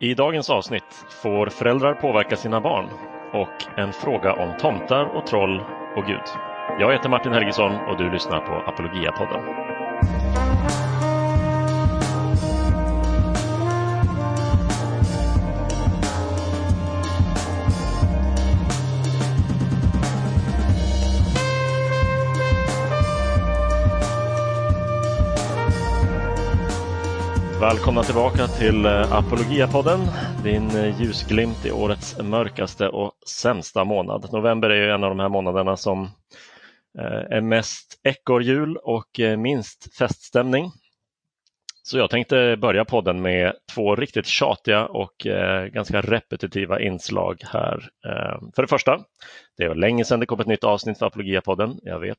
I dagens avsnitt får föräldrar påverka sina barn och en fråga om tomtar och troll och Gud. Jag heter Martin Helgesson och du lyssnar på Apologia-podden. Välkomna tillbaka till Apologiapodden. Apologia-podden, din eh, ljusglimt i årets mörkaste och sämsta månad. November är ju en av de här månaderna som eh, är mest ekorrhjul och minst feststämning. Så jag tänkte börja podden med två riktigt tjatiga och ganska repetitiva inslag här. För det första, det var länge sedan det kom ett nytt avsnitt för Apologia-podden, jag vet.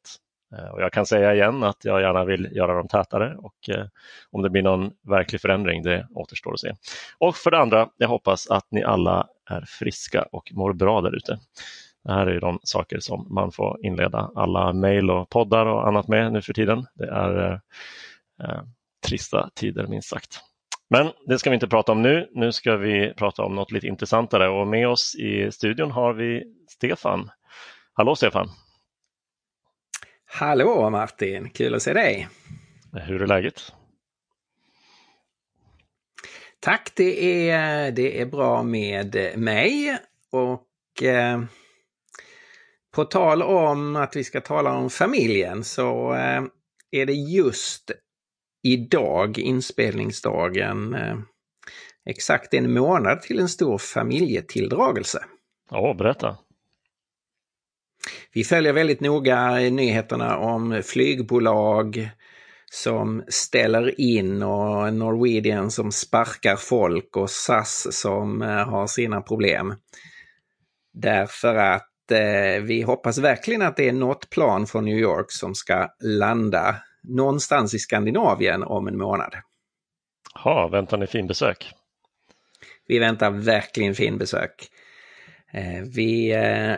Eh, och jag kan säga igen att jag gärna vill göra dem tätare och eh, om det blir någon verklig förändring, det återstår att se. Och för det andra, jag hoppas att ni alla är friska och mår bra där ute. Det här är de saker som man får inleda alla mejl och poddar och annat med nu för tiden. Det är eh, eh, trista tider minst sagt. Men det ska vi inte prata om nu. Nu ska vi prata om något lite intressantare och med oss i studion har vi Stefan. Hallå Stefan! Hallå Martin, kul att se dig! Hur är läget? Tack, det är, det är bra med mig. Och eh, på tal om att vi ska tala om familjen så eh, är det just idag, inspelningsdagen, eh, exakt en månad till en stor familjetilldragelse. Ja, berätta! Vi följer väldigt noga nyheterna om flygbolag som ställer in och Norwegian som sparkar folk och SAS som eh, har sina problem. Därför att eh, vi hoppas verkligen att det är något plan från New York som ska landa någonstans i Skandinavien om en månad. Ja, väntar ni fin besök? Vi väntar verkligen fin besök. Eh, vi eh, Eh,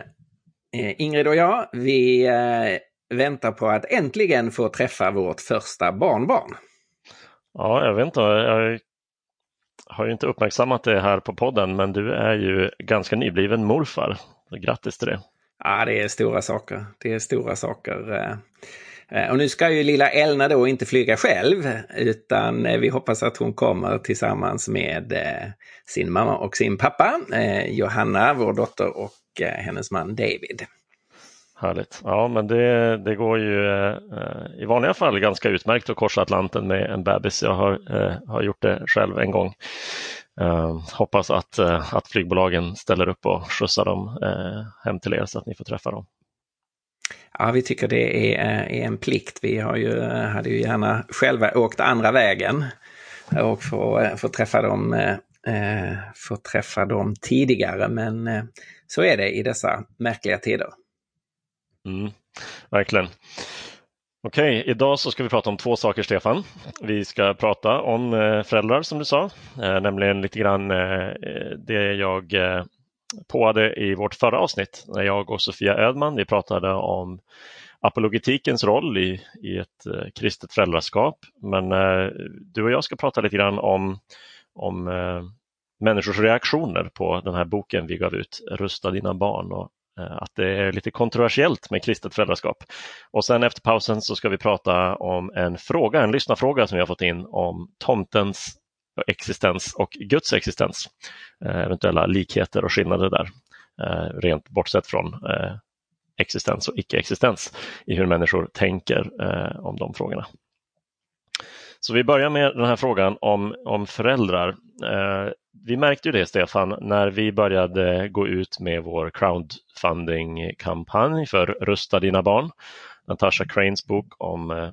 Ingrid och jag, vi eh, väntar på att äntligen få träffa vårt första barnbarn. Ja, jag vet inte. Jag har ju inte uppmärksammat det här på podden, men du är ju ganska nybliven morfar. Grattis till det! Ja, det är stora saker. Det är stora saker. Eh, och nu ska ju lilla Elna då inte flyga själv, utan vi hoppas att hon kommer tillsammans med sin mamma och sin pappa, Johanna, vår dotter, och och eh, hennes man David. Härligt. Ja, men det, det går ju eh, i vanliga fall ganska utmärkt att korsa Atlanten med en bebis. Jag har, eh, har gjort det själv en gång. Eh, hoppas att, eh, att flygbolagen ställer upp och skjutsar dem eh, hem till er så att ni får träffa dem. Ja, vi tycker det är, är en plikt. Vi har ju, hade ju gärna själva åkt andra vägen och få, få träffa dem få träffa dem tidigare. Men så är det i dessa märkliga tider. Mm, verkligen. Okej, idag så ska vi prata om två saker Stefan. Vi ska prata om eh, föräldrar som du sa, eh, nämligen lite grann eh, det jag påade i vårt förra avsnitt när jag och Sofia Ödman vi pratade om apologetikens roll i, i ett eh, kristet föräldraskap. Men eh, du och jag ska prata lite grann om om eh, människors reaktioner på den här boken vi gav ut, Rusta dina barn och eh, att det är lite kontroversiellt med kristet föräldraskap. Och sen efter pausen så ska vi prata om en fråga, en lyssnarfråga som vi har fått in om tomtens existens och Guds existens. Eh, eventuella likheter och skillnader där, eh, rent bortsett från existens och icke-existens i hur människor tänker om de frågorna. Så vi börjar med den här frågan om, om föräldrar. Eh, vi märkte ju det Stefan när vi började gå ut med vår crowdfunding-kampanj för Rusta dina barn. Natasha Cranes bok om eh,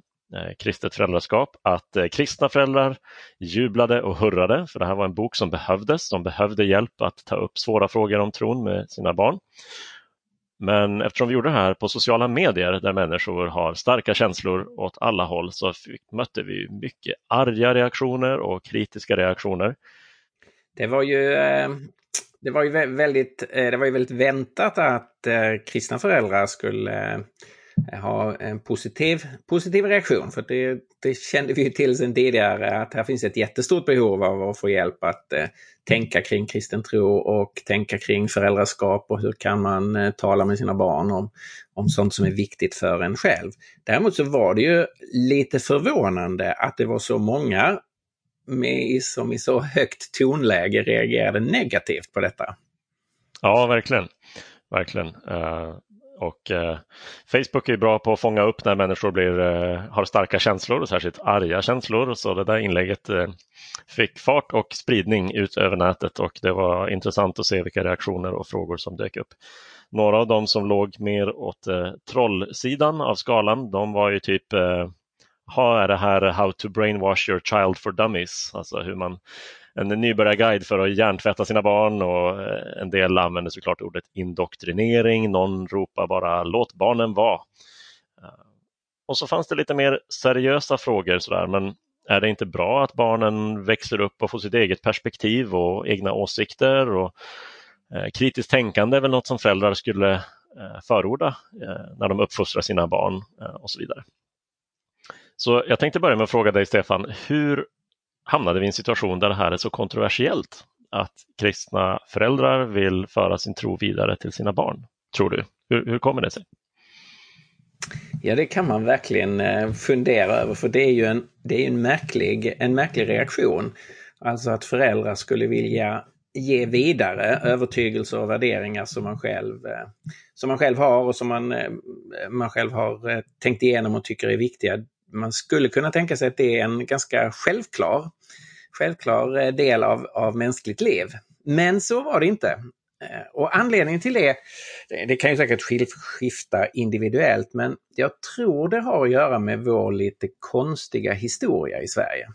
kristet föräldraskap att eh, kristna föräldrar jublade och hurrade för det här var en bok som behövdes. De behövde hjälp att ta upp svåra frågor om tron med sina barn. Men eftersom vi gjorde det här på sociala medier där människor har starka känslor åt alla håll så mötte vi mycket arga reaktioner och kritiska reaktioner. Det var ju, eh, det var ju väldigt, eh, det var ju väldigt väntat att eh, kristna föräldrar skulle ha en positiv, positiv reaktion. För det, det kände vi ju till sedan tidigare att här finns ett jättestort behov av att få hjälp att eh, tänka kring kristen tro och tänka kring föräldraskap och hur kan man eh, tala med sina barn om, om sånt som är viktigt för en själv. Däremot så var det ju lite förvånande att det var så många med, som i så högt tonläge reagerade negativt på detta. Ja, verkligen. Verkligen. Uh, och eh, Facebook är bra på att fånga upp när människor blir, eh, har starka känslor och särskilt arga känslor. Så det där inlägget eh, fick fart och spridning ut över nätet och det var intressant att se vilka reaktioner och frågor som dök upp. Några av dem som låg mer åt eh, trollsidan av skalan, de var ju typ eh, ha är det här How to brainwash your child for dummies, alltså hur man en nybörjarguide för att hjärntvätta sina barn och eh, en del använder såklart ordet indoktrinering. Någon ropar bara låt barnen vara. Eh, och så fanns det lite mer seriösa frågor sådär, men är det inte bra att barnen växer upp och får sitt eget perspektiv och egna åsikter? Och, eh, kritiskt tänkande är väl något som föräldrar skulle eh, förorda eh, när de uppfostrar sina barn eh, och så vidare. Så jag tänkte börja med att fråga dig Stefan, hur hamnade vi i en situation där det här är så kontroversiellt? Att kristna föräldrar vill föra sin tro vidare till sina barn, tror du? Hur, hur kommer det sig? Ja, det kan man verkligen eh, fundera över för det är ju en, det är en, märklig, en märklig reaktion. Alltså att föräldrar skulle vilja ge vidare övertygelser och värderingar som man själv, eh, som man själv har och som man, eh, man själv har tänkt igenom och tycker är viktiga man skulle kunna tänka sig att det är en ganska självklar, självklar eh, del av, av mänskligt liv. Men så var det inte. Eh, och anledningen till det, det kan ju säkert skifta individuellt, men jag tror det har att göra med vår lite konstiga historia i Sverige.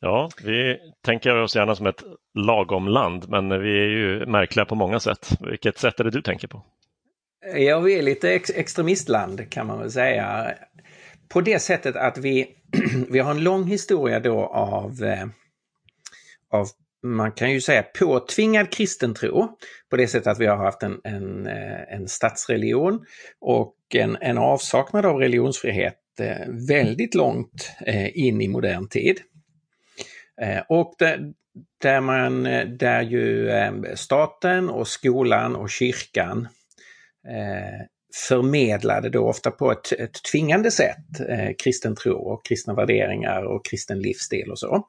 Ja, vi tänker oss gärna som ett lagom land, men vi är ju märkliga på många sätt. Vilket sätt är det du tänker på? Ja, vi är lite ex extremistland kan man väl säga på det sättet att vi, vi har en lång historia då av, eh, av man kan ju säga påtvingad kristen tro på det sättet att vi har haft en, en, eh, en statsreligion och en, en avsaknad av religionsfrihet eh, väldigt långt eh, in i modern tid. Och där, där, man, där ju staten och skolan och kyrkan förmedlade då ofta på ett, ett tvingande sätt eh, kristen tro och kristna värderingar och kristen livsstil och så.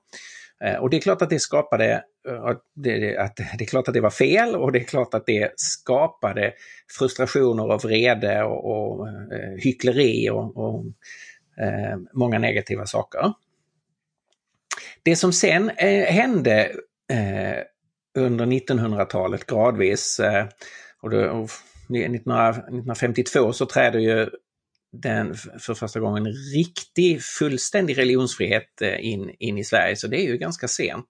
Eh, och det är klart att det skapade, eh, det, att, det är klart att det var fel och det är klart att det skapade frustrationer och vrede och, och eh, hyckleri och, och eh, många negativa saker. Det som sen eh, hände eh, under 1900-talet gradvis eh, och, då, och 1952 så träder ju den för första gången riktig fullständig religionsfrihet eh, in, in i Sverige, så det är ju ganska sent.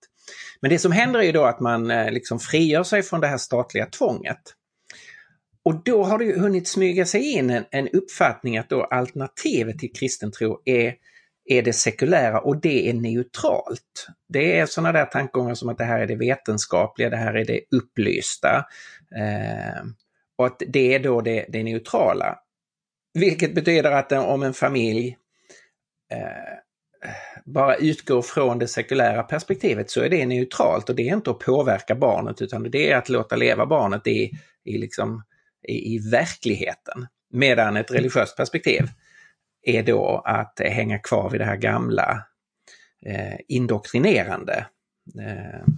Men det som händer är ju då att man eh, liksom frigör sig från det här statliga tvånget. Och då har det ju hunnit smyga sig in en, en uppfattning att då alternativet till kristen tro är, är det sekulära och det är neutralt. Det är sådana där tankegångar som att det här är det vetenskapliga, det här är det upplysta. Eh, och att det är då det, det neutrala. Vilket betyder att om en familj eh, bara utgår från det sekulära perspektivet så är det neutralt och det är inte att påverka barnet utan det är att låta leva barnet i, i, liksom, i, i verkligheten. Medan ett religiöst perspektiv är då att hänga kvar vid det här gamla eh, indoktrinerande. Eh,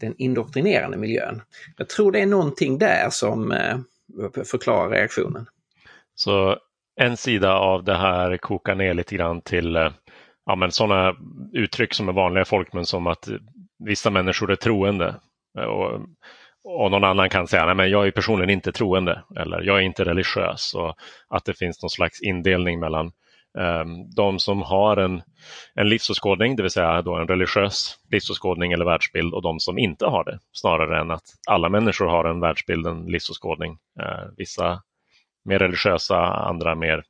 den indoktrinerande miljön. Jag tror det är någonting där som eh, förklarar reaktionen. Så en sida av det här kokar ner lite grann till eh, ja, men sådana uttryck som är vanliga folk men som att vissa människor är troende. Eh, och, och någon annan kan säga att jag är personligen inte troende eller jag är inte religiös. Och att det finns någon slags indelning mellan Ehm, de som har en, en livsåskådning, det vill säga då en religiös livsåskådning eller världsbild och de som inte har det. Snarare än att alla människor har en världsbild, en livsåskådning. Ehm, vissa mer religiösa, andra mer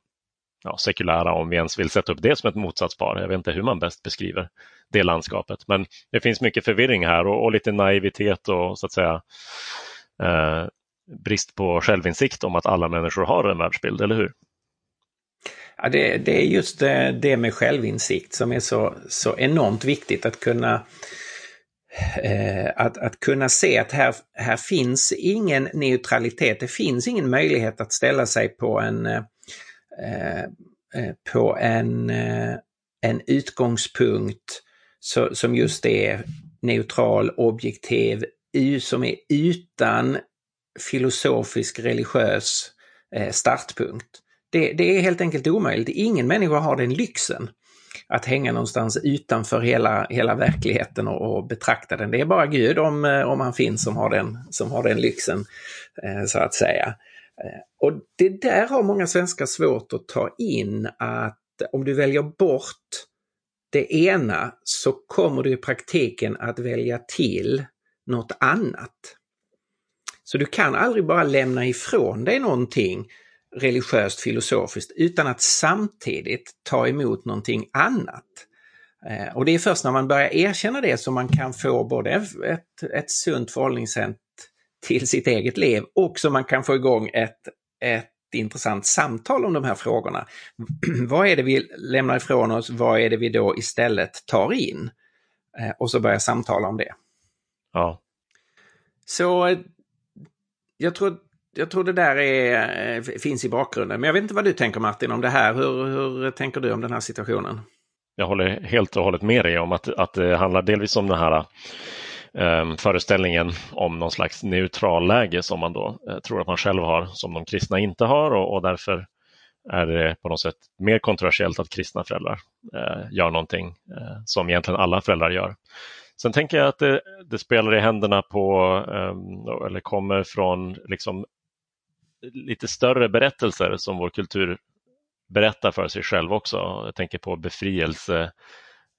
ja, sekulära om vi ens vill sätta upp det som ett motsatspar. Jag vet inte hur man bäst beskriver det landskapet. Men det finns mycket förvirring här och, och lite naivitet och så att säga eh, brist på självinsikt om att alla människor har en världsbild, eller hur? Ja, det, det är just det, det, med självinsikt som är så, så enormt viktigt att kunna eh, att, att kunna se att här, här finns ingen neutralitet. Det finns ingen möjlighet att ställa sig på en, eh, eh, eh på en, eh, en utgångspunkt så, som just är neutral, objektiv, som är utan filosofisk religiös startpunkt. Det, det, är helt enkelt omöjligt. Ingen människa har den lyxen att hänga någonstans utanför hela, hela verkligheten och, och betrakta den. Det är bara Gud, om, eh, om han finns, som har den, som har den lyxen, eh, så att säga. Eh, och det där har många svenskar svårt att ta in att om du väljer bort det ena så kommer du i praktiken att välja till något annat. Så du kan aldrig bara lämna ifrån dig någonting religiöst filosofiskt utan att samtidigt ta emot någonting annat. Eh, och det är först när man börjar erkänna det som man kan få både ett, ett sunt förhållningssätt till sitt eget liv och som man kan få igång ett, ett intressant samtal om de här frågorna. vad är det vi lämnar ifrån oss? Vad är det vi då istället tar in? Eh, och så börjar samtala om det. Ja. Så eh, jag tror, jag tror det där är, eh, finns i bakgrunden. Men jag vet inte vad du tänker Martin om det här. Hur, hur tänker du om den här situationen? Jag håller helt och hållet med dig om att, att det handlar delvis om den här eh, föreställningen om någon slags neutral läge som man då eh, tror att man själv har som de kristna inte har och, och därför är det på något sätt mer kontroversiellt att kristna föräldrar eh, gör någonting eh, som egentligen alla föräldrar gör. Sen tänker jag att det, det spelar i händerna på, eh, eller kommer från liksom lite större berättelser som vår kultur berättar för sig själv också. Jag tänker på befrielse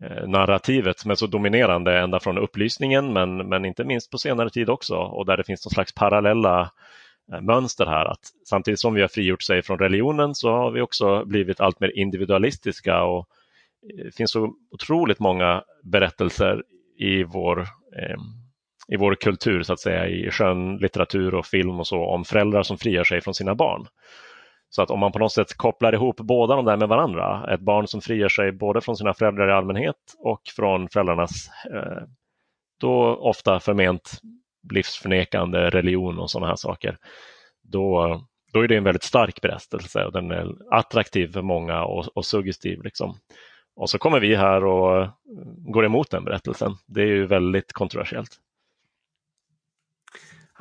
eh, narrativet som är så dominerande ända från upplysningen men, men inte minst på senare tid också och där det finns någon slags parallella eh, mönster här att samtidigt som vi har frigjort sig från religionen så har vi också blivit allt mer individualistiska och det finns så otroligt många berättelser i vår, eh, i vår kultur så att säga i skönlitteratur och film och så om föräldrar som friar sig från sina barn. Så att om man på något sätt kopplar ihop båda de där med varandra, ett barn som friar sig både från sina föräldrar i allmänhet och från föräldrarnas eh, då ofta förment livsförnekande religion och sådana här saker, då, då är det en väldigt stark berättelse och den är attraktiv för många och, och suggestiv. Liksom. Och så kommer vi här och eh, går emot den berättelsen. Det är ju väldigt kontroversiellt.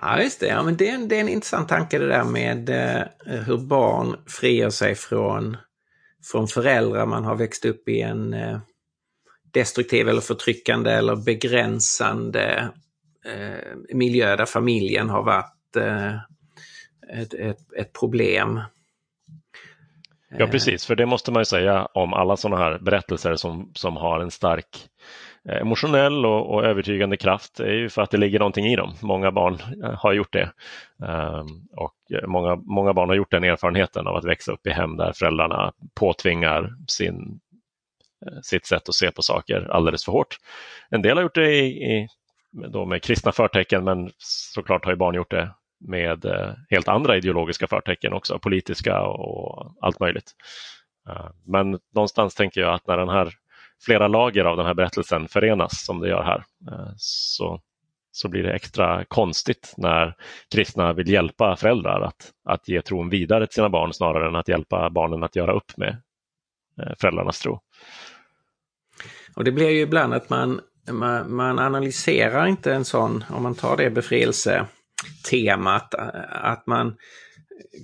Ja, just det. Ja, men det, är en, det är en intressant tanke det där med eh, hur barn frigör sig från, från föräldrar man har växt upp i en eh, destruktiv eller förtryckande eller begränsande eh, miljö där familjen har varit eh, ett, ett, ett, problem. Ja, precis, för det måste man ju säga om alla sådana här berättelser som, som har en stark Eh, emotionell och, och, övertygande kraft är ju för att det ligger någonting i dem. Många barn eh, har gjort det. Ehm, och eh, många, många barn har gjort den erfarenheten av att växa upp i hem där föräldrarna påtvingar sin, sitt sätt att se på saker alldeles för hårt. En del har gjort det i, i då med kristna förtecken men såklart har ju barn gjort det med helt andra ideologiska förtecken också, politiska och allt möjligt. Ehm, men någonstans tänker jag att när den här flera lager av den här berättelsen förenas som det gör här eh, så, så blir det extra konstigt när kristna vill hjälpa föräldrar att, att ge tron vidare till sina barn snarare än att hjälpa barnen att göra upp med eh, föräldrarnas tro. Och det blir ju ibland att man, man, man analyserar inte en sån, om man tar det befrielsetemat, att man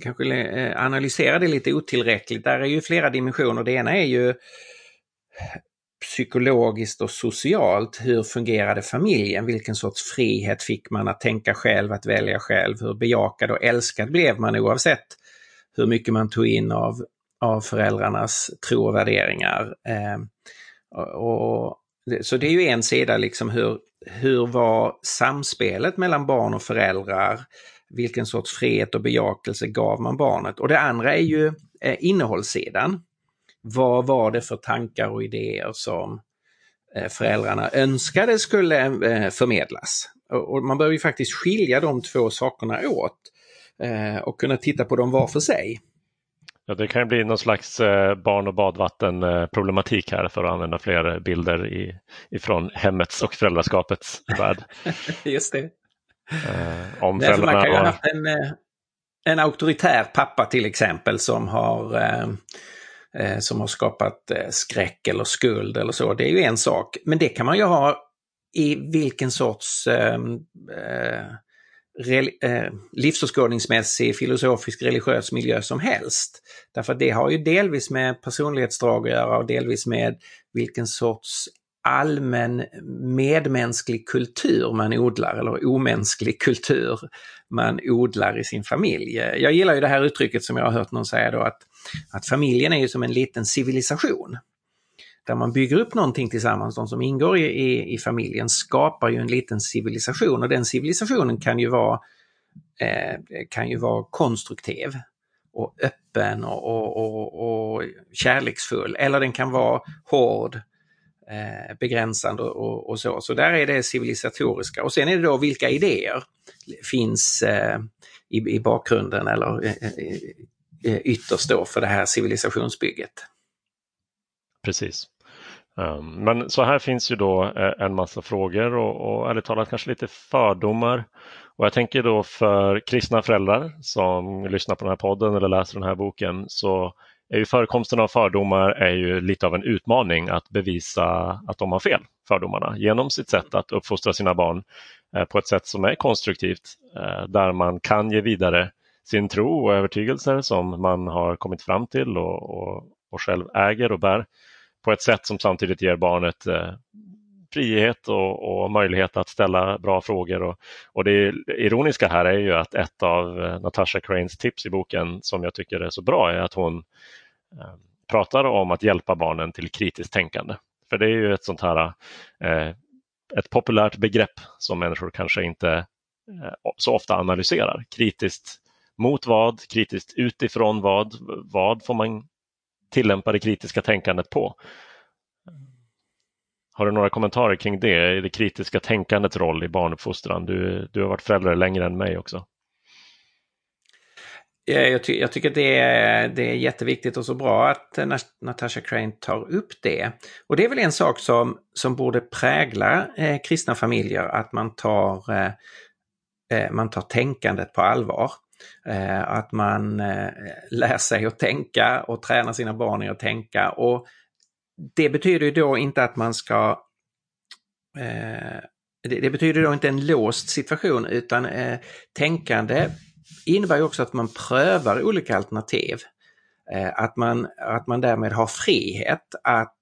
kanske eh, analyserar det lite otillräckligt. Där är ju flera dimensioner. Det ena är ju psykologiskt och socialt, hur fungerade familjen? Vilken sorts frihet fick man att tänka själv, att välja själv? Hur bejakad och älskad blev man oavsett hur mycket man tog in av, av föräldrarnas tro och värderingar? Eh, och, så det är ju en sida, liksom hur, hur var samspelet mellan barn och föräldrar? Vilken sorts frihet och bejakelse gav man barnet? Och det andra är ju eh, innehållssidan vad var det för tankar och idéer som eh, föräldrarna önskade skulle eh, förmedlas? Och man behöver ju faktiskt skilja de två sakerna åt. eh, och kunna titta på dem var för sig. Ja, det kan bli någon slags barn och badvatten-problematik här för att använda fler bilder i, ifrån hemmets och föräldraskapets värld. Just det. Om Nej, man kan ju ha haft en, en auktoritär pappa till exempel som har, eh, som har skapat eh, skräck eller skuld eller så. Det är ju en sak. Men det kan man ju ha i vilken sorts ehm, eh, eh, livsåskådningsmässig, filosofisk, religiös miljö som helst. Därför att det har ju delvis med personlighetsdrag att göra och delvis med vilken sorts allmän medmänsklig kultur man odlar eller omänsklig kultur man odlar i sin familj. Jag gillar ju det här uttrycket som jag har hört någon säga då att, att familjen är ju som en liten civilisation. Där man bygger upp någonting tillsammans, de som ingår i, i, i familjen skapar ju en liten civilisation och den civilisationen kan ju vara, eh, kan ju vara konstruktiv och öppen och, och, och, och kärleksfull eller den kan vara hård eh, begränsande och, och, så. Så där är det civilisatoriska. Och sen är det då vilka idéer finns eh, i, i bakgrunden eller eh, eh, eh ytterst då för det här civilisationsbygget. Precis. Um, men så här finns ju då eh, en massa frågor och, och ärligt talat kanske lite fördomar. Och jag tänker då för kristna föräldrar som lyssnar på den här podden eller läser den här boken så är ju förekomsten av fördomar är ju lite av en utmaning att bevisa att de har fel, fördomarna, genom sitt sätt att uppfostra sina barn eh, på ett sätt som är konstruktivt, eh, där man kan ge vidare sin tro och övertygelser som man har kommit fram till och, och, och själv äger och bär på ett sätt som samtidigt ger barnet eh, frihet och, och, möjlighet att ställa bra frågor. Och, och, det ironiska här är ju att ett av eh, Natasha Cranes tips i boken som jag tycker är så bra är att hon eh, pratar om att hjälpa barnen till kritiskt tänkande. För det är ju ett sånt här eh, ett populärt begrepp som människor kanske inte eh, så ofta analyserar. Kritiskt mot vad, kritiskt utifrån vad, vad får man tillämpa det kritiska tänkandet på? Har du några kommentarer kring det, det kritiska tänkandets roll i barnuppfostran? Du, du har varit förälder längre än mig också. Jag, ty jag, tycker det är, det är jätteviktigt och så bra att eh, Natasha Crane tar upp det. Och det är väl en sak som, som borde prägla eh, kristna familjer, att man tar, eh, eh man tar tänkandet på allvar. Eh, att man eh, lär sig att tänka och tränar sina barn i att tänka. Och det betyder ju då inte att man ska eh, det, det, betyder då inte en låst situation utan eh, tänkande innebär ju också att man prövar olika alternativ. Eh, att, man, att man därmed har frihet att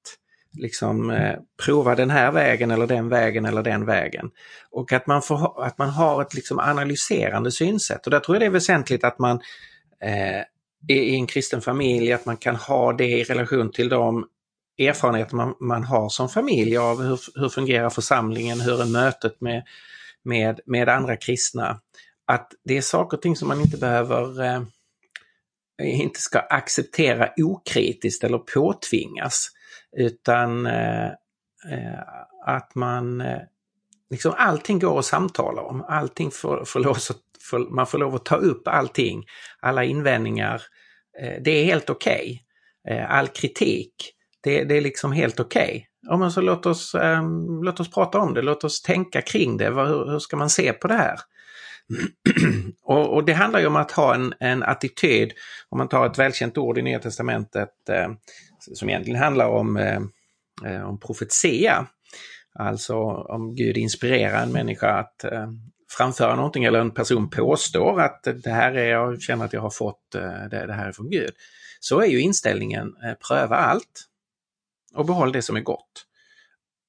liksom eh, prova den här vägen eller den vägen eller den vägen. Och att man, får, att man har ett liksom analyserande synsätt. Och där tror jag det är väsentligt att man eh, i en kristen familj, att man kan ha det i relation till de erfarenheter man, man har som familj av hur, hur fungerar församlingen, hur är mötet med, med, med andra kristna. Att det är saker och ting som man inte behöver eh, inte ska acceptera okritiskt eller påtvingas. Utan eh, eh att man eh, liksom allting går att samtala om. Allting får, får lov får, man får lov att ta upp allting. Alla invändningar. Eh, det är helt okej. Okay. Eh, all kritik det, det är liksom helt okej. Okay. Ja, så låt oss, um, låt oss prata om det, låt oss tänka kring det. Hur, hur ska man se på det här? och, och, det handlar ju om att ha en, en attityd, om man tar ett välkänt ord i Nya Testamentet eh, som egentligen handlar om, eh, eh, om profetia. Alltså om Gud inspirerar en människa att eh, framföra någonting eller en person påstår att det här är, jag känner att jag har fått eh, det, det här är från Gud. Så är ju inställningen, eh, pröva allt och behåll det som är gott.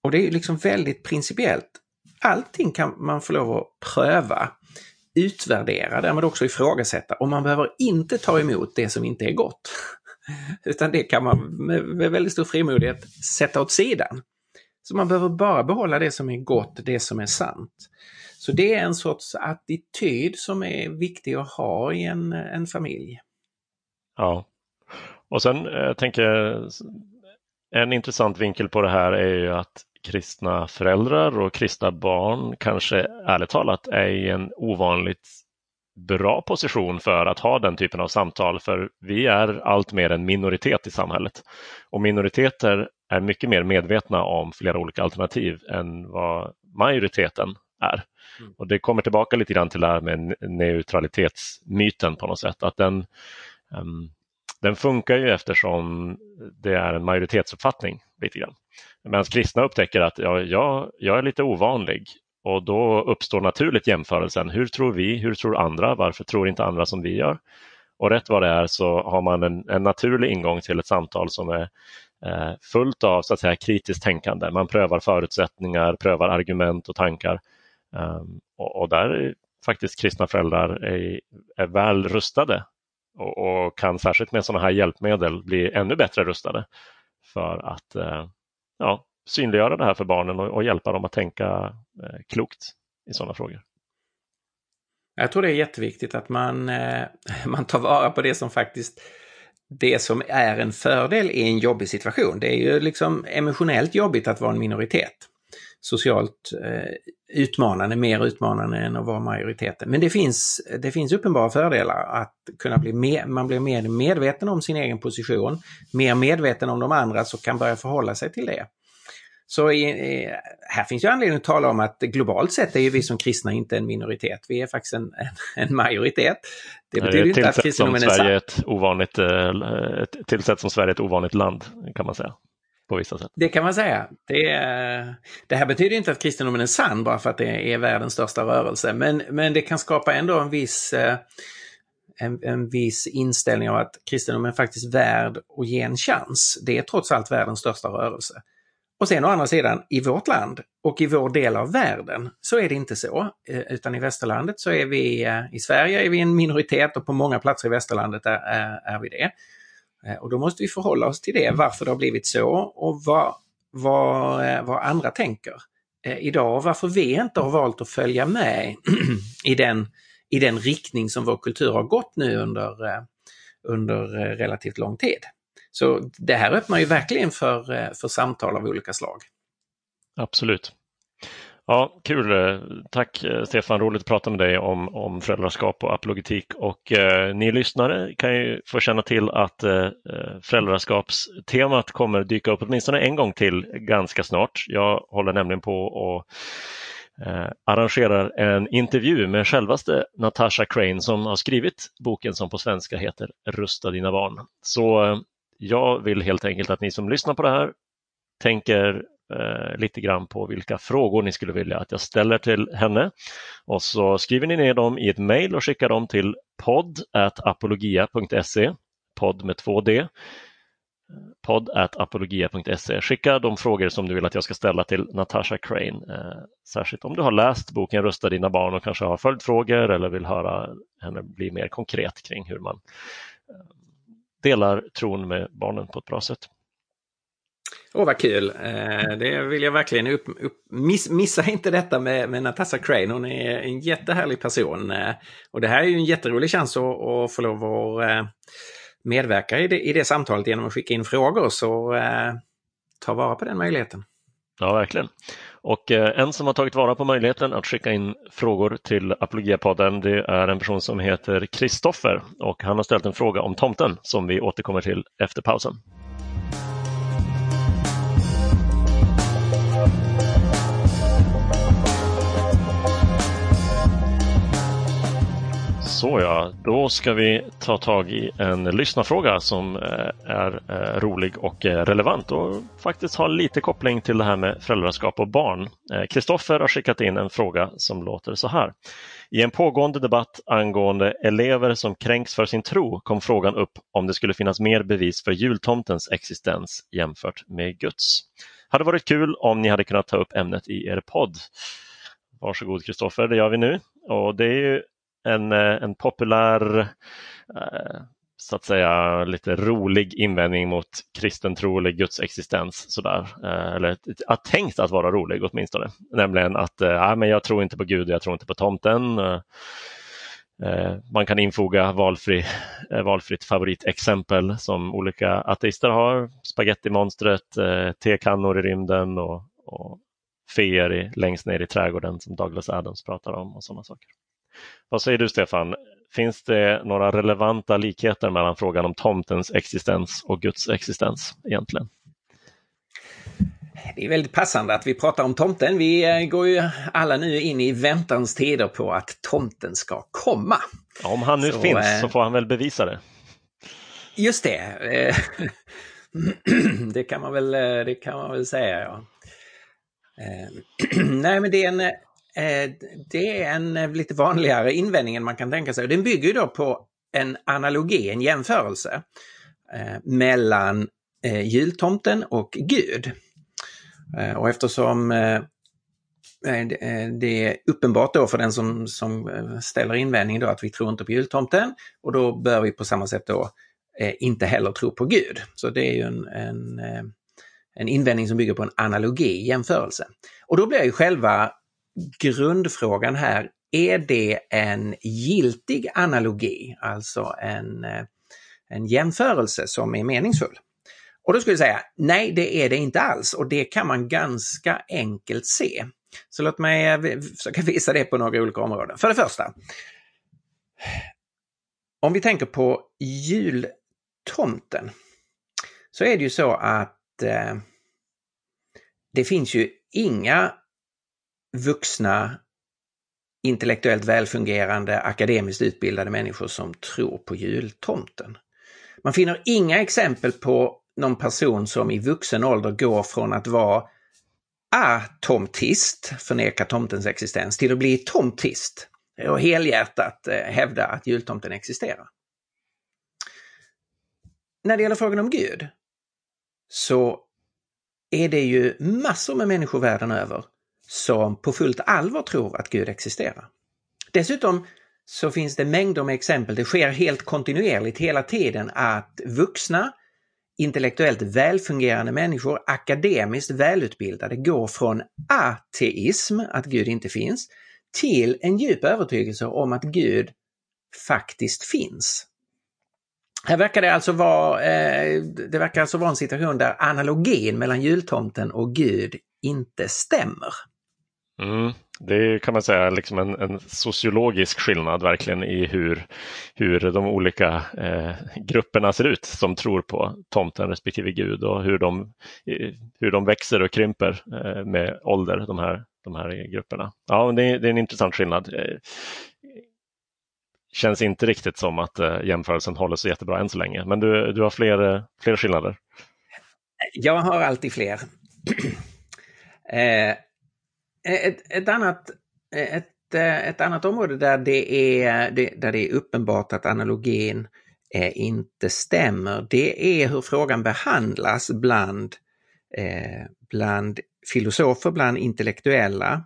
Och det är liksom väldigt principiellt. Allting kan man få lov att pröva, utvärdera, därmed också ifrågasätta och man behöver inte ta emot det som inte är gott. Utan det kan man med väldigt stor frimodighet sätta åt sidan. Så man behöver bara behålla det som är gott, det som är sant. Så det är en sorts attityd som är viktig att ha i en, en familj. Ja, och sen eh, jag tänker en intressant vinkel på det här är ju att kristna föräldrar och kristna barn kanske ärligt talat är i en ovanligt bra position för att ha den typen av samtal för vi är allt mer en minoritet i samhället. Och minoriteter är mycket mer medvetna om flera olika alternativ än vad majoriteten är. Mm. Och Det kommer tillbaka lite grann till det här med neutralitetsmyten på något sätt. Att den, um, den funkar ju eftersom det är en majoritetsuppfattning. lite grann. Medan kristna upptäcker att ja, jag, jag är lite ovanlig och då uppstår naturligt jämförelsen. Hur tror vi? Hur tror andra? Varför tror inte andra som vi gör? Och rätt vad det är så har man en, en naturlig ingång till ett samtal som är eh, fullt av så att säga, kritiskt tänkande. Man prövar förutsättningar, prövar argument och tankar. Um, och, och, där är faktiskt kristna föräldrar är, är väl rustade och, och, kan särskilt med sådana här hjälpmedel bli ännu bättre rustade för att eh, ja, synliggöra det här för barnen och, och hjälpa dem att tänka eh, klokt i sådana frågor. Jag tror det är jätteviktigt att man, eh, man tar vara på det som faktiskt det som är en fördel i en jobbig situation. Det är ju liksom emotionellt jobbigt att vara en minoritet. Socialt eh, utmanande, mer utmanande än att vara majoriteten. Men det finns, det finns uppenbara fördelar att kunna bli mer, man blir mer medveten om sin egen position, mer medveten om de andra som kan börja förhålla sig till det. Så i, här finns ju anledning att tala om att globalt sett är ju vi som kristna inte en minoritet. Vi är faktiskt en, en majoritet. Det betyder det inte att kristendomen är Sverige ett ovanligt, eh, ett, tillsätt som Sverige ett ovanligt land kan man säga. På vissa sätt. Det kan man säga. Det, det här betyder inte att kristendomen är sann bara för att det är världens största rörelse. Men, men det kan skapa ändå en viss eh, en, en viss inställning av att kristendomen är faktiskt värd att ge en chans. Det är trots allt världens största rörelse. Och sen å andra sidan, i vårt land och i vår del av världen så är det inte så. Eh, utan i västerlandet så är vi, eh, i Sverige är vi en minoritet och på många platser i västerlandet är, är, vi det. Eh, och då måste vi förhålla oss till det, varför det har blivit så och vad, vad, eh, vad andra tänker eh, idag och varför vi inte har valt att följa med i den, i den riktning som vår kultur har gått nu under, under relativt lång tid. Så det här öppnar ju verkligen för, för samtal av olika slag. Absolut. Ja, kul. Tack Stefan, roligt att prata med dig om, om föräldraskap och apologetik. Och eh, ni lyssnare kan ju få känna till att eh, eh, föräldraskapstemat kommer dyka upp åtminstone en gång till ganska snart. Jag håller nämligen på och eh, arrangerar en intervju med självaste Natasha Crane som har skrivit boken som på svenska heter Rusta dina barn. Så eh, jag vill helt enkelt att ni som lyssnar på det här tänker eh, lite grann på vilka frågor ni skulle vilja att jag ställer till henne. Och så skriver ni ner dem i ett mejl och skickar dem till podd.apologia.se podd med två d podd.apologia.se. Skicka de frågor som du vill att jag ska ställa till Natasha Crane. Eh, särskilt om du har läst boken Rösta dina barn och kanske har följdfrågor eller vill höra henne bli mer konkret kring hur man eh, delar tron med barnen på ett bra sätt. Åh, oh, vad kul! Eh, det vill jag verkligen upp, upp, miss, missa inte detta med, med Natasha Crane. Hon är en jättehärlig person. Eh, och det här är ju en jätterolig chans att, att få lov att eh, medverka i det, i det samtalet genom att skicka in frågor. Så eh, ta vara på den möjligheten. Ja, verkligen. Och eh, en som har tagit vara på möjligheten att skicka in frågor till Apologiapodden det är en person som heter Kristoffer och han har ställt en fråga om tomten som vi återkommer till efter pausen. Så ja, då ska vi ta tag i en lyssnarfråga som eh, är eh, rolig och eh, relevant och faktiskt har lite koppling till det här med föräldraskap och barn. Kristoffer har skickat in en fråga som låter så här. I en pågående debatt angående elever som kränks för sin tro kom frågan upp om det skulle finnas mer bevis för jultomtens existens jämfört med Guds. Hade varit kul om ni hade kunnat ta upp ämnet i er podd. Varsågod Kristoffer, det gör vi nu. Och det är ju en, eh, en populär, eh, så att säga lite rolig invändning mot kristen tro eller Guds existens. Sådär. Eh, eller att tänkt att vara rolig åtminstone. Nämligen att äh, men jag tror inte på Gud, jag tror inte på tomten. Man kan infoga valfri, valfritt favoritexempel som olika ateister har. Spagettimonstret, tekannor i rymden och, och feer längst ner i trädgården som Douglas Adams pratar om och sådana saker. Vad säger du Stefan? Finns det några relevanta likheter mellan frågan om tomtens existens och Guds existens egentligen? Det är väldigt passande att vi pratar om tomten. Vi eh, går ju alla nu in i väntans tider på att tomten ska komma. Ja, om han nu så, finns eh, så får han väl bevisa det. Just det. Eh, det, kan man väl, det kan man väl säga, ja. Nej, men det är en, Eh, det är en eh, lite vanligare invändning än man kan tänka sig. Den bygger ju då på en analogi, en jämförelse eh, mellan jultomten och Gud. Och eftersom det är uppenbart då för den som, som ställer invändning då att vi tror inte på jultomten och då bör vi på samma sätt då inte heller tro på Gud. Så det är ju en, en, en invändning som bygger på en analogi, jämförelse. Och då blir ju själva grundfrågan här, är det en giltig analogi, alltså en, eh, en jämförelse som är meningsfull? Och då skulle jag säga, nej det är det inte alls och det kan man ganska enkelt se. Så låt mig eh, försöka visa det på några olika områden. För det första, om vi tänker på jultomten så är det ju så att eh, det finns ju inga vuxna intellektuellt välfungerande, akademiskt utbildade människor som tror på jultomten. Man finner inga exempel på någon person som i vuxen ålder går från att vara atomtist, förneka tomtens existens, till att bli tomtist och helhjärtat eh, hävda att jultomten existerar. När det gäller frågan om Gud så är det ju massor med människor världen över som på fullt allvar tror att Gud existerar. Dessutom så finns det mängder med exempel, det sker helt kontinuerligt hela tiden att vuxna intellektuellt välfungerande människor, akademiskt välutbildade, går från ateism, att Gud inte finns, till en djup övertygelse om att Gud faktiskt finns. Här verkar det alltså vara, eh, det verkar alltså vara en situation där analogin mellan jultomten och Gud inte stämmer. Mm. Det kan man säga liksom en, en, sociologisk skillnad verkligen i hur, hur de olika eh, grupperna ser ut som tror på tomten respektive Gud och hur de, hur de växer och krymper eh, med ålder, de här, de här grupperna. Ja, det är, det är en intressant skillnad. Eh, känns inte riktigt som att eh, jämförelsen håller så jättebra än så länge, men du, du har fler, fler skillnader. Jag har alltid fler. Ett, ett, annat, ett, ett annat område där det, är, där det är uppenbart att analogin eh, inte stämmer, det är hur frågan behandlas bland, eh, bland filosofer, bland intellektuella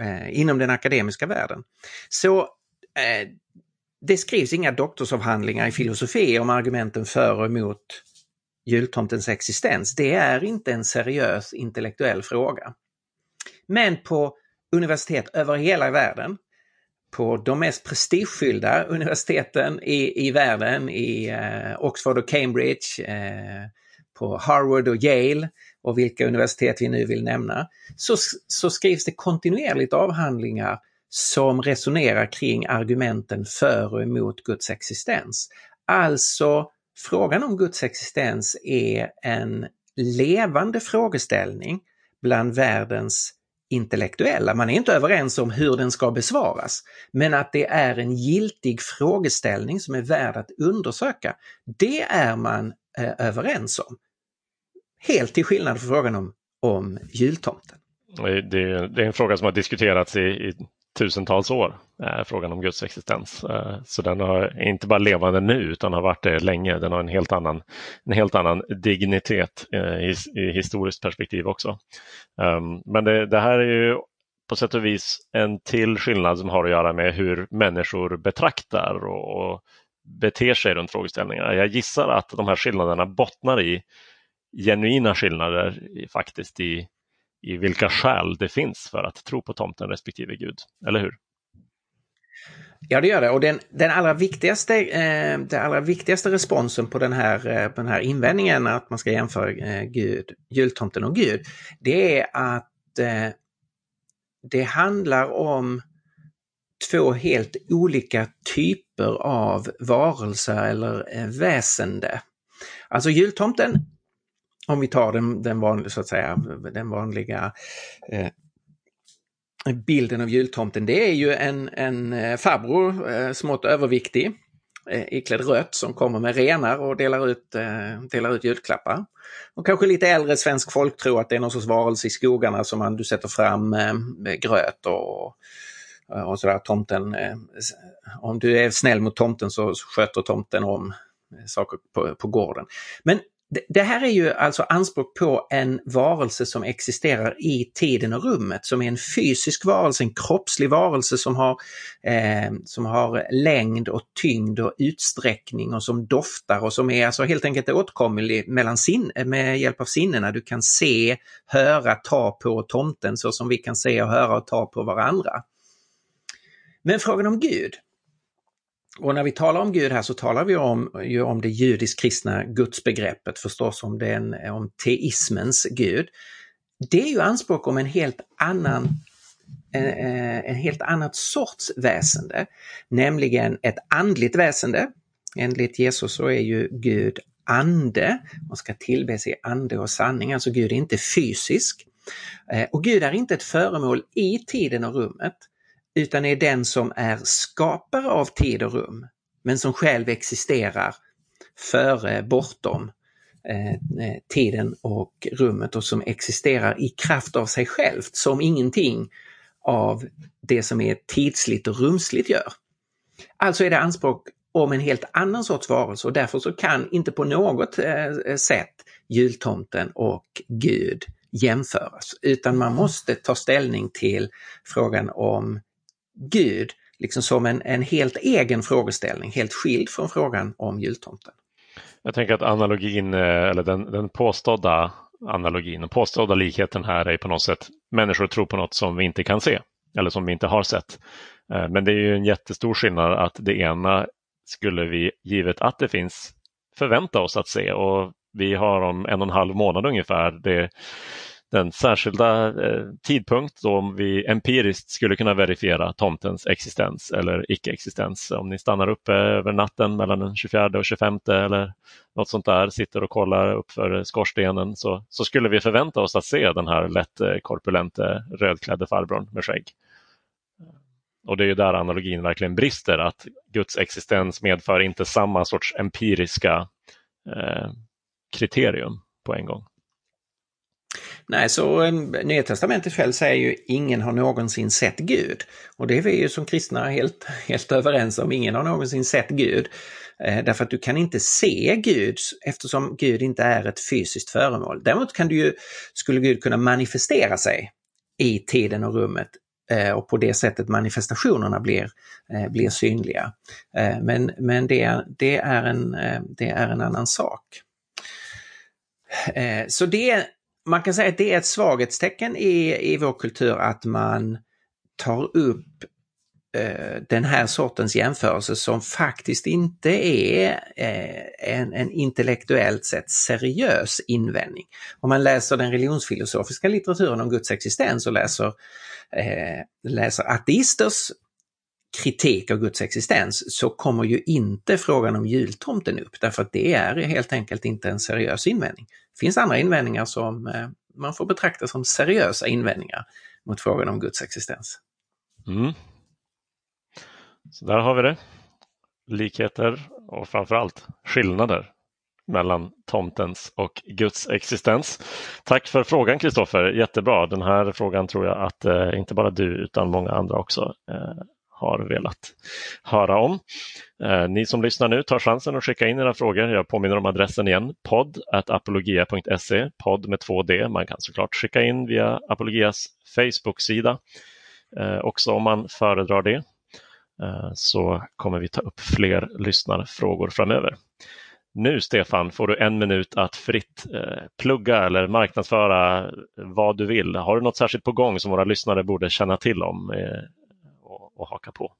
eh, inom den akademiska världen. Så eh, det skrivs inga doktorsavhandlingar i filosofi om argumenten för och emot jultomtens existens. Det är inte en seriös intellektuell fråga. Men på universitet över hela världen, på de mest prestigefyllda universiteten i, i världen, i eh, Oxford och Cambridge, eh, på Harvard och Yale och vilka universitet vi nu vill nämna, så, så skrivs det kontinuerligt avhandlingar som resonerar kring argumenten för och emot Guds existens. Alltså, frågan om Guds existens är en levande frågeställning bland världens intellektuella. Man är inte överens om hur den ska besvaras. Men att det är en giltig frågeställning som är värd att undersöka, det är man eh, överens om. Helt till skillnad från frågan om, om jultomten. Det är, det är en fråga som har diskuterats i, i tusentals år, eh, frågan om Guds existens. Eh, så den är inte bara levande nu utan har varit det länge. Den har en helt annan, en helt annan dignitet eh, i, i historiskt perspektiv också. Um, men det, det, här är ju på sätt och vis en till skillnad som har att göra med hur människor betraktar och, och beter sig runt frågeställningar. Jag gissar att de här skillnaderna bottnar i genuina skillnader faktiskt i i vilka skäl det finns för att tro på tomten respektive Gud, eller hur? Ja, det gör det. Och den, den, allra, viktigaste, eh, den allra viktigaste responsen på den, här, eh, på den här invändningen att man ska jämföra eh, Gud, jultomten och Gud, det är att eh, det handlar om två helt olika typer av varelser eller eh, väsende. Alltså jultomten, om vi tar den, den vanliga, så att säga, den vanliga eh, bilden av jultomten, det är ju en, en eh, farbror, eh, smått överviktig, eh, iklädd rött som kommer med renar och delar ut, eh, delar ut julklappar. Och kanske lite äldre svensk folk tror att det är någon sorts varelse i skogarna som man, du sätter fram eh, gröt och, eh, och sådär. Tomten, eh, om du är snäll mot tomten så sköter tomten om eh, saker på, på gården. Men det här är ju alltså anspråk på en varelse som existerar i tiden och rummet, som är en fysisk varelse, en kroppslig varelse som har, eh, som har längd och tyngd och utsträckning och som doftar och som är alltså helt enkelt åtkomlig mellan sin, med hjälp av sinnena. Du kan se, höra, ta på tomten så som vi kan se och höra och ta på varandra. Men frågan om Gud, och när vi talar om Gud här så talar vi om, ju om det judisk-kristna gudsbegreppet förstås, om, den, om teismens Gud. Det är ju anspråk om en helt annan en, en helt annat sorts väsende, nämligen ett andligt väsende. Enligt Jesus så är ju Gud ande, man ska tillbes i ande och sanning, alltså Gud är inte fysisk. Eh, och Gud är inte ett föremål i tiden och rummet, utan är den som är skapare av tid och rum, men som själv existerar före, bortom eh, eh, tiden och rummet och som existerar i kraft av sig självt som ingenting av det som är tidsligt och rumsligt gör. Alltså är det anspråk om en helt annan sorts varelse och därför så kan inte på något eh, sätt jultomten och Gud jämföras, utan man måste ta ställning till frågan om Gud liksom som en, en helt egen frågeställning, helt skild från frågan om jultomten. Jag tänker att analogin, eh, eller den, den påstådda analogin, den påstådda likheten här är på något sätt människor tror på något som vi inte kan se eller som vi inte har sett. Eh, men det är ju en jättestor skillnad att det ena skulle vi, givet att det finns, förvänta oss att se och vi har om en och en halv månad ungefär det den särskilda eh, tidpunkt då vi empiriskt skulle kunna verifiera tomtens existens eller icke-existens. Om ni stannar uppe över natten mellan den 24 och 25 eller något sånt där, sitter och kollar upp för skorstenen så, så skulle vi förvänta oss att se den här lätt eh, korpulente rödklädde farbrorn med skägg. Och det är ju där analogin verkligen brister, att Guds existens medför inte samma sorts empiriska eh, kriterium på en gång. Nej, så eh, Nya Testamentet själv säger ju ingen har någonsin sett Gud. Och det är vi ju som kristna helt, helt överens om, ingen har någonsin sett Gud. Eh, därför att du kan inte se Gud eftersom Gud inte är ett fysiskt föremål. Däremot kan du ju, skulle Gud kunna manifestera sig i tiden och rummet eh, och på det sättet manifestationerna blir, eh, blir synliga. Eh, men men det, det, är en, eh, det är en annan sak. Eh, så det man kan säga att det är ett svaghetstecken i, i vår kultur att man tar upp eh, den här sortens jämförelse som faktiskt inte är eh, en, en intellektuellt sett seriös invändning. Om man läser den religionsfilosofiska litteraturen om Guds existens och läser, eh, läser ateisters kritik av Guds existens så kommer ju inte frågan om jultomten upp därför att det är helt enkelt inte en seriös invändning. Det finns andra invändningar som eh, man får betrakta som seriösa invändningar mot frågan om Guds existens. Mm. Så där har vi det. Likheter och framförallt skillnader mellan tomtens och Guds existens. Tack för frågan Kristoffer, jättebra. Den här frågan tror jag att eh, inte bara du utan många andra också eh, har velat höra om. Eh, ni som lyssnar nu tar chansen att skicka in era frågor. Jag påminner om adressen igen, podd apologia.se, podd med två D. Man kan såklart skicka in via Apologias Facebook-sida eh, också om man föredrar det. Eh, så kommer vi ta upp fler lyssnarfrågor framöver. Nu Stefan får du en minut att fritt eh, plugga eller marknadsföra vad du vill. Har du något särskilt på gång som våra lyssnare borde känna till om eh, och haka på?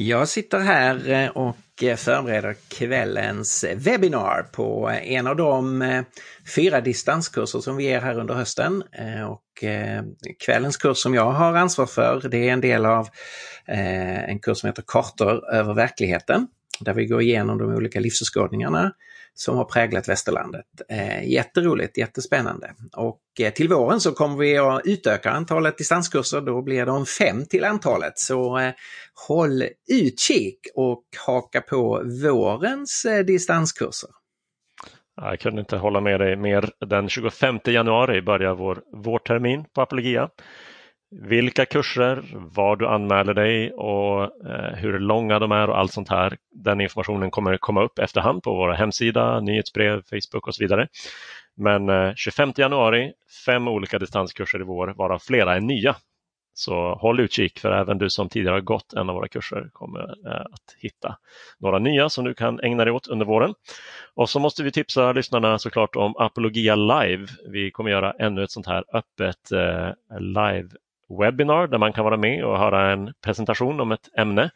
Jag sitter här eh, och eh, förbereder kvällens webbinar på eh, en av de fyra distanskurser som vi ger här under hösten. Och kvällens kurs som jag har ansvar för det är en del av en kurs som heter Kartor över verkligheten där vi går igenom de olika livsåskådningarna som har präglat västerlandet. Eh, jätteroligt, jättespännande. Och eh, till våren så kommer vi att utöka antalet distanskurser. Då blir de fem till antalet. Så eh, håll utkik och haka på vårens eh, distanskurser. Jag kunde inte hålla med dig mer. Den 25 januari börjar vår vårtermin på Apologia vilka kurser, var du anmäler dig och eh, hur långa de är och allt sånt här. Den informationen kommer komma upp efterhand på vår hemsida, nyhetsbrev, Facebook och så vidare. Men eh, 25 januari, fem olika distanskurser i vår, varav flera är nya. Så håll utkik för även du som tidigare har gått en av våra kurser kommer eh, att hitta några nya som du kan ägna dig åt under våren. Och så måste vi tipsa lyssnarna såklart om Apologia Live. Vi kommer göra ännu ett sånt här öppet eh, live webbinar där man kan vara med och höra en presentation om ett ämne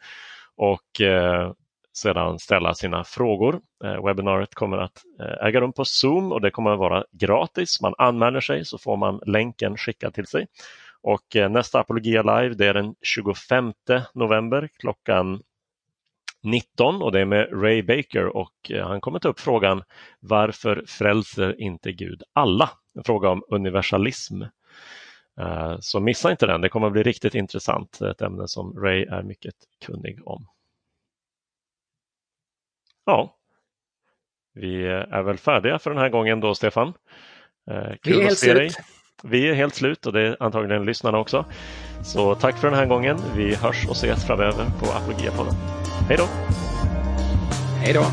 och eh, sedan ställa sina frågor. Eh, webbinariet kommer att eh, äga rum på Zoom och det kommer att vara gratis. Man anmäler sig så får man länken skickad till sig. Och nästa Apologia Live det är den 25 november klockan 19 och det är med Ray Baker och han kommer ta upp frågan Varför frälser inte Gud alla? En fråga om universalism. Eh, så missa inte den, det kommer att bli riktigt intressant. Ett ämne som Ray är mycket kunnig om. Ja, vi är väl färdiga för den här gången då, Stefan. Eh, kul vi är helt slut. Dig. Vi är helt slut och det är antagligen lyssnarna också. Så tack för den här gången. Vi hörs och ses framöver på Apologia-podden. Hej då! Hej då!